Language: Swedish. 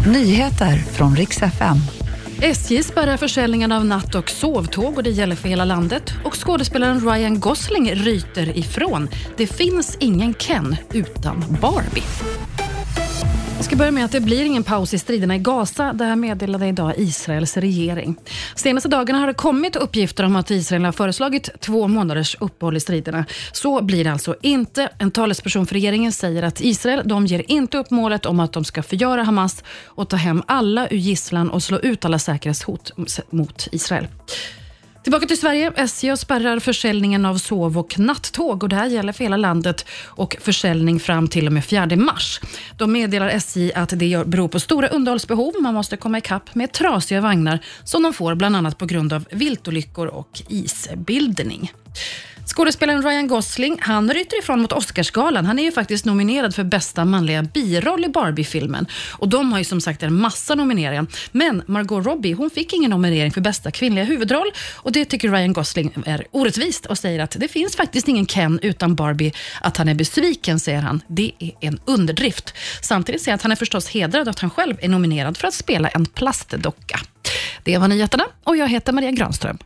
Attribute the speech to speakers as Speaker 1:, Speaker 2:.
Speaker 1: Nyheter från riks FM.
Speaker 2: SJ spärrar försäljningen av natt och sovtåg och det gäller för hela landet. Och skådespelaren Ryan Gosling ryter ifrån. Det finns ingen Ken utan Barbie. Jag ska börja med att det blir ingen paus i striderna i Gaza. Det här meddelade idag Israels regering. Senaste dagarna har det kommit uppgifter om att Israel har föreslagit två månaders uppehåll i striderna. Så blir det alltså inte. En talesperson för regeringen säger att Israel de ger inte upp målet om att de ska förgöra Hamas och ta hem alla ur gisslan och slå ut alla säkerhetshot mot Israel. Tillbaka till Sverige. SJ spärrar försäljningen av sov och nattåg och det här gäller för hela landet och försäljning fram till och med 4 mars. De meddelar SJ att det beror på stora underhållsbehov. Man måste komma ikapp med trasiga vagnar som de får bland annat på grund av viltolyckor och isbildning. Skådespelaren Ryan Gosling han ryter ifrån mot Oscarsgalan. Han är ju faktiskt nominerad för bästa manliga biroll i Barbie-filmen. Och De har ju som sagt en massa nomineringar. Men Margot Robbie hon fick ingen nominering för bästa kvinnliga huvudroll. Och Det tycker Ryan Gosling är orättvist och säger att det finns faktiskt ingen Ken utan Barbie. Att han är besviken, säger han. Det är en underdrift. Samtidigt säger han att han är förstås hedrad att han själv är nominerad för att spela en plastdocka. Det var nyheterna och jag heter Maria Granström.